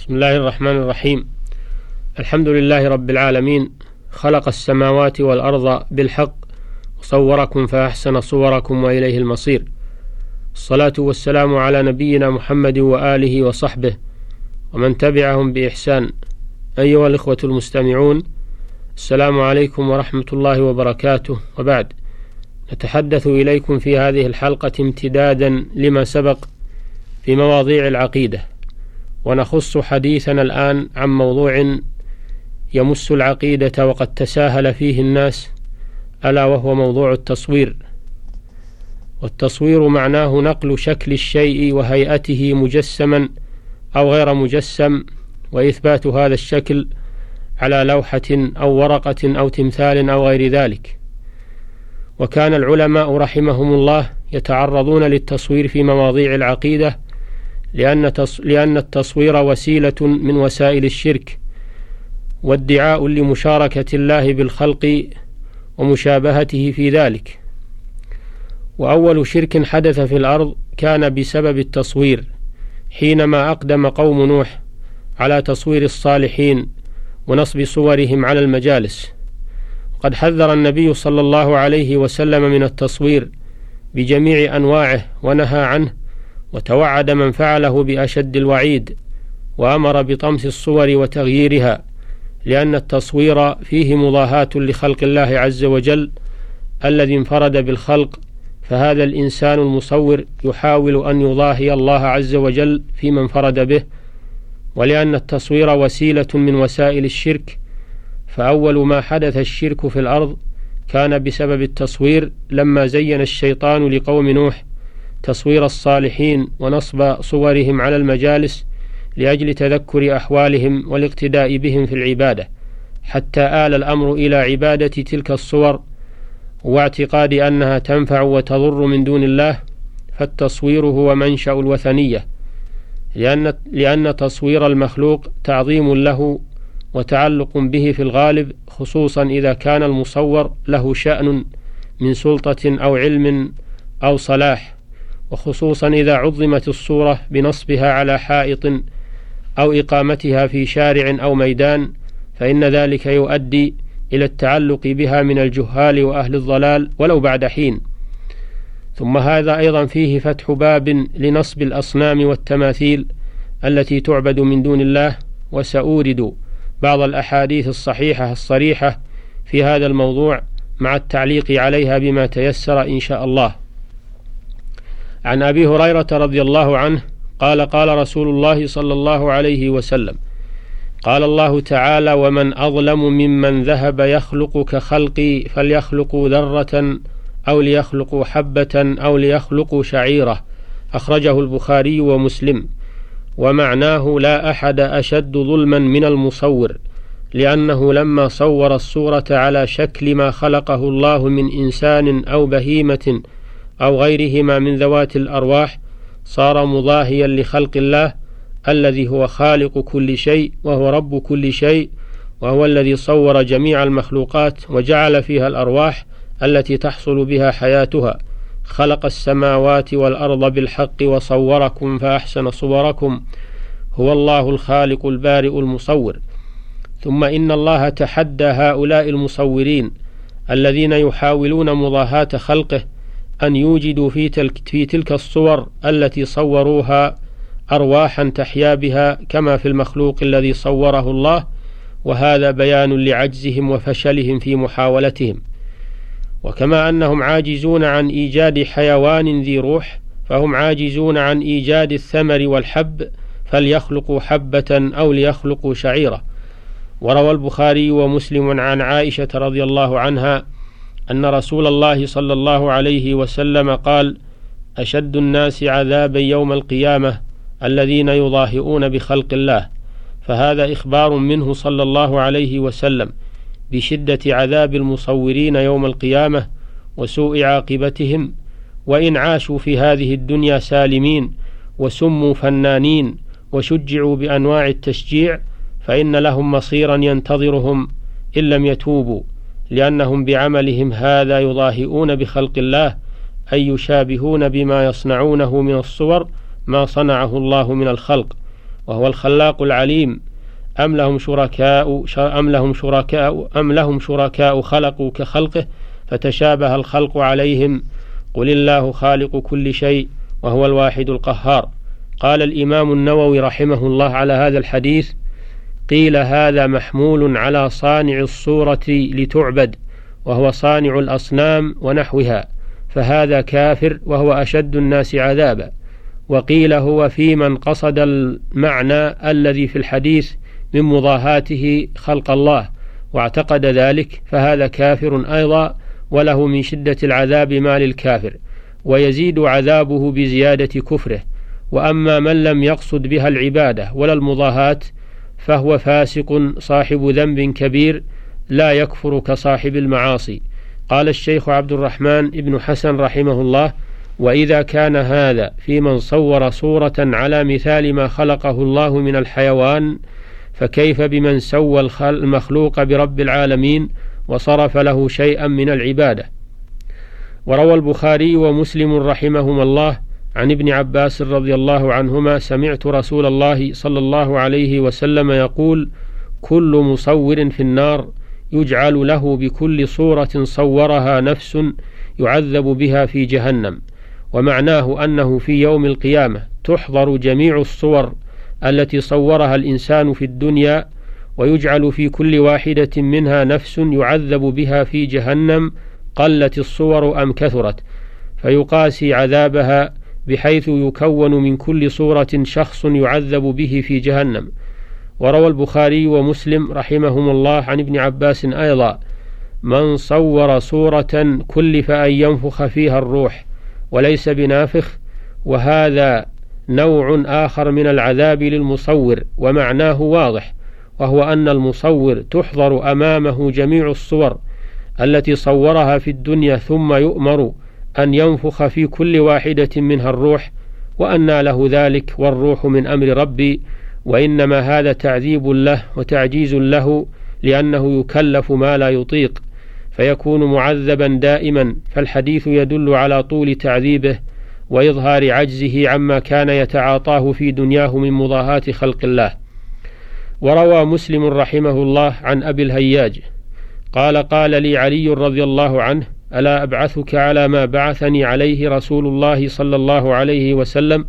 بسم الله الرحمن الرحيم. الحمد لله رب العالمين. خلق السماوات والأرض بالحق وصوركم فأحسن صوركم وإليه المصير. الصلاة والسلام على نبينا محمد وآله وصحبه ومن تبعهم بإحسان. أيها الإخوة المستمعون السلام عليكم ورحمة الله وبركاته. وبعد نتحدث إليكم في هذه الحلقة امتدادا لما سبق في مواضيع العقيدة. ونخص حديثنا الآن عن موضوع يمس العقيدة وقد تساهل فيه الناس ألا وهو موضوع التصوير. والتصوير معناه نقل شكل الشيء وهيئته مجسما أو غير مجسم وإثبات هذا الشكل على لوحة أو ورقة أو تمثال أو غير ذلك. وكان العلماء رحمهم الله يتعرضون للتصوير في مواضيع العقيدة لأن لأن التصوير وسيلة من وسائل الشرك وادعاء لمشاركة الله بالخلق ومشابهته في ذلك. وأول شرك حدث في الأرض كان بسبب التصوير حينما أقدم قوم نوح على تصوير الصالحين ونصب صورهم على المجالس. قد حذر النبي صلى الله عليه وسلم من التصوير بجميع أنواعه ونهى عنه وتوعد من فعله بأشد الوعيد وأمر بطمس الصور وتغييرها لأن التصوير فيه مضاهاة لخلق الله عز وجل الذي انفرد بالخلق فهذا الإنسان المصور يحاول أن يضاهي الله عز وجل فيما انفرد به. ولأن التصوير وسيلة من وسائل الشرك فأول ما حدث الشرك في الأرض كان بسبب التصوير لما زين الشيطان لقوم نوح تصوير الصالحين ونصب صورهم على المجالس لأجل تذكر أحوالهم والاقتداء بهم في العبادة حتى آل الأمر إلى عبادة تلك الصور واعتقاد أنها تنفع وتضر من دون الله فالتصوير هو منشأ الوثنية لأن, لأن تصوير المخلوق تعظيم له وتعلق به في الغالب خصوصا إذا كان المصور له شأن من سلطة أو علم أو صلاح. وخصوصا إذا عظمت الصورة بنصبها على حائط أو إقامتها في شارع أو ميدان فإن ذلك يؤدي إلى التعلق بها من الجهال وأهل الضلال ولو بعد حين ثم هذا أيضا فيه فتح باب لنصب الأصنام والتماثيل التي تعبد من دون الله وسأورد بعض الأحاديث الصحيحة الصريحة في هذا الموضوع مع التعليق عليها بما تيسر إن شاء الله. عن أبي هريرة رضي الله عنه قال قال رسول الله صلى الله عليه وسلم: قال الله تعالى: ومن أظلم ممن ذهب يخلق كخلقي فليخلقوا ذرة أو ليخلقوا حبة أو ليخلقوا شعيرة. أخرجه البخاري ومسلم. ومعناه لا أحد أشد ظلما من المصور لأنه لما صور الصورة على شكل ما خلقه الله من إنسان أو بهيمة أو غيرهما من ذوات الأرواح صار مضاهيا لخلق الله الذي هو خالق كل شيء وهو رب كل شيء وهو الذي صور جميع المخلوقات وجعل فيها الأرواح التي تحصل بها حياتها. خلق السماوات والأرض بالحق وصوركم فأحسن صوركم. هو الله الخالق البارئ المصور. ثم إن الله تحدى هؤلاء المصورين الذين يحاولون مضاهاة خلقه أن يوجدوا في تلك, في تلك الصور التي صوروها أرواحا تحيا بها كما في المخلوق الذي صوره الله وهذا بيان لعجزهم وفشلهم في محاولتهم. وكما أنهم عاجزون عن إيجاد حيوان ذي روح فهم عاجزون عن إيجاد الثمر والحب فليخلقوا حبة أو ليخلقوا شعيرة. وروى البخاري ومسلم عن عائشة رضي الله عنها أن رسول الله صلى الله عليه وسلم قال أشد الناس عذابا يوم القيامة الذين يضاهئون بخلق الله. فهذا إخبار منه صلى الله عليه وسلم بشدة عذاب المصورين يوم القيامة وسوء عاقبتهم. وإن عاشوا في هذه الدنيا سالمين وسموا فنانين وشجعوا بأنواع التشجيع فإن لهم مصيرا ينتظرهم إن لم يتوبوا. لأنهم بعملهم هذا يضاهئون بخلق الله أي يشابهون بما يصنعونه من الصور ما صنعه الله من الخلق وهو الخلاق العليم. أم لهم شركاء أم لهم شركاء أم لهم شركاء خلقوا كخلقه فتشابه الخلق عليهم. قل الله خالق كل شيء وهو الواحد القهار. قال الإمام النووي رحمه الله على هذا الحديث قيل هذا محمول على صانع الصورة لتعبد وهو صانع الأصنام ونحوها فهذا كافر وهو أشد الناس عذابا. وقيل هو في من قصد المعنى الذي في الحديث من مضاهاته خلق الله واعتقد ذلك فهذا كافر أيضا وله من شدة العذاب ما للكافر ويزيد عذابه بزيادة كفره. وأما من لم يقصد بها العبادة ولا المضاهاة فهو فاسق صاحب ذنب كبير لا يكفر كصاحب المعاصي. قال الشيخ عبد الرحمن بن حسن رحمه الله وإذا كان هذا في من صور صورة على مثال ما خلقه الله من الحيوان فكيف بمن سوى المخلوق برب العالمين وصرف له شيئا من العبادة؟ وروى البخاري ومسلم رحمهما الله عن ابن عباس رضي الله عنهما سمعت رسول الله صلى الله عليه وسلم يقول كل مصور في النار يجعل له بكل صورة صورها نفس يعذب بها في جهنم ومعناه أنه في يوم القيامة تحضر جميع الصور التي صورها الإنسان في الدنيا ويجعل في كل واحدة منها نفس يعذب بها في جهنم قلت الصور أم كثرت فيقاسي عذابها بحيث يكون من كل صورة شخص يعذب به في جهنم. وروى البخاري ومسلم رحمهم الله عن ابن عباس أيضا من صور صورة كلف أن ينفخ فيها الروح وليس بنافخ وهذا نوع آخر من العذاب للمصور ومعناه واضح وهو أن المصور تحضر أمامه جميع الصور التي صورها في الدنيا ثم يؤمر أن ينفخ في كل واحدة منها الروح وأنى له ذلك والروح من أمر ربي وإنما هذا تعذيب له وتعجيز له لأنه يكلف ما لا يطيق فيكون معذبا دائما فالحديث يدل على طول تعذيبه وإظهار عجزه عما كان يتعاطاه في دنياه من مضاهاة خلق الله. وروى مسلم رحمه الله عن أبي الهياج قال قال لي علي رضي الله عنه ألا أبعثك على ما بعثني عليه رسول الله صلى الله عليه وسلم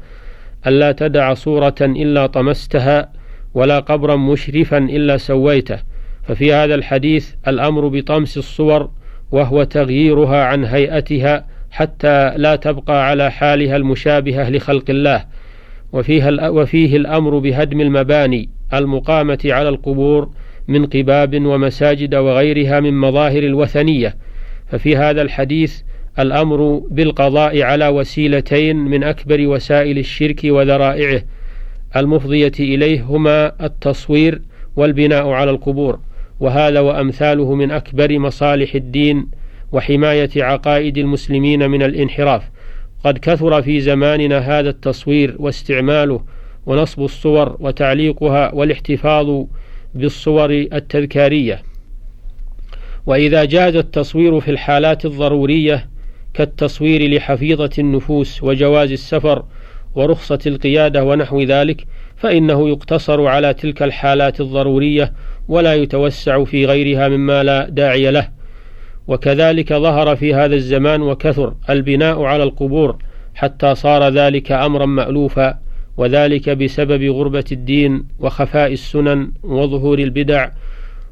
ألا تدع صورة إلا طمستها ولا قبرا مشرفا إلا سويته. ففي هذا الحديث الأمر بطمس الصور وهو تغييرها عن هيئتها حتى لا تبقى على حالها المشابهة لخلق الله. وفيها وفيه الأمر بهدم المباني المقامة على القبور من قباب ومساجد وغيرها من مظاهر الوثنية ففي هذا الحديث الأمر بالقضاء على وسيلتين من أكبر وسائل الشرك وذرائعه المفضية إليه هما التصوير والبناء على القبور وهذا وأمثاله من أكبر مصالح الدين وحماية عقائد المسلمين من الانحراف. قد كثر في زماننا هذا التصوير واستعماله ونصب الصور وتعليقها والاحتفاظ بالصور التذكارية. وإذا جاز التصوير في الحالات الضرورية كالتصوير لحفيظة النفوس وجواز السفر ورخصة القيادة ونحو ذلك فإنه يقتصر على تلك الحالات الضرورية ولا يتوسع في غيرها مما لا داعي له. وكذلك ظهر في هذا الزمان وكثر البناء على القبور حتى صار ذلك أمرا مألوفا وذلك بسبب غربة الدين وخفاء السنن وظهور البدع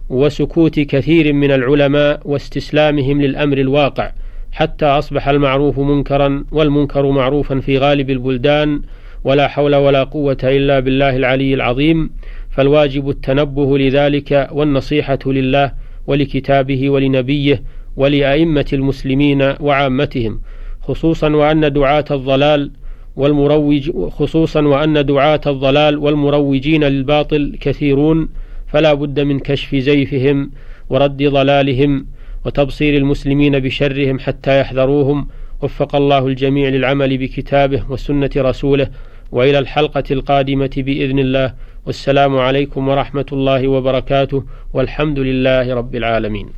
وسكوت كثير من العلماء واستسلامهم للأمر الواقع حتى أصبح المعروف منكرا والمنكر معروفا في غالب البلدان ولا حول ولا قوة إلا بالله العلي العظيم. فالواجب التنبه لذلك والنصيحة لله ولكتابه ولنبيه ولأئمة المسلمين وعامتهم خصوصا وأن دعاة الضلال والمروج خصوصا وأن دعاة الضلال والمروجين للباطل كثيرون. فلا بد من كشف زيفهم ورد ضلالهم وتبصير المسلمين بشرهم حتى يحذروهم. وفق الله الجميع للعمل بكتابه وسنة رسوله وإلى الحلقة القادمة بإذن الله. والسلام عليكم ورحمة الله وبركاته. والحمد لله رب العالمين.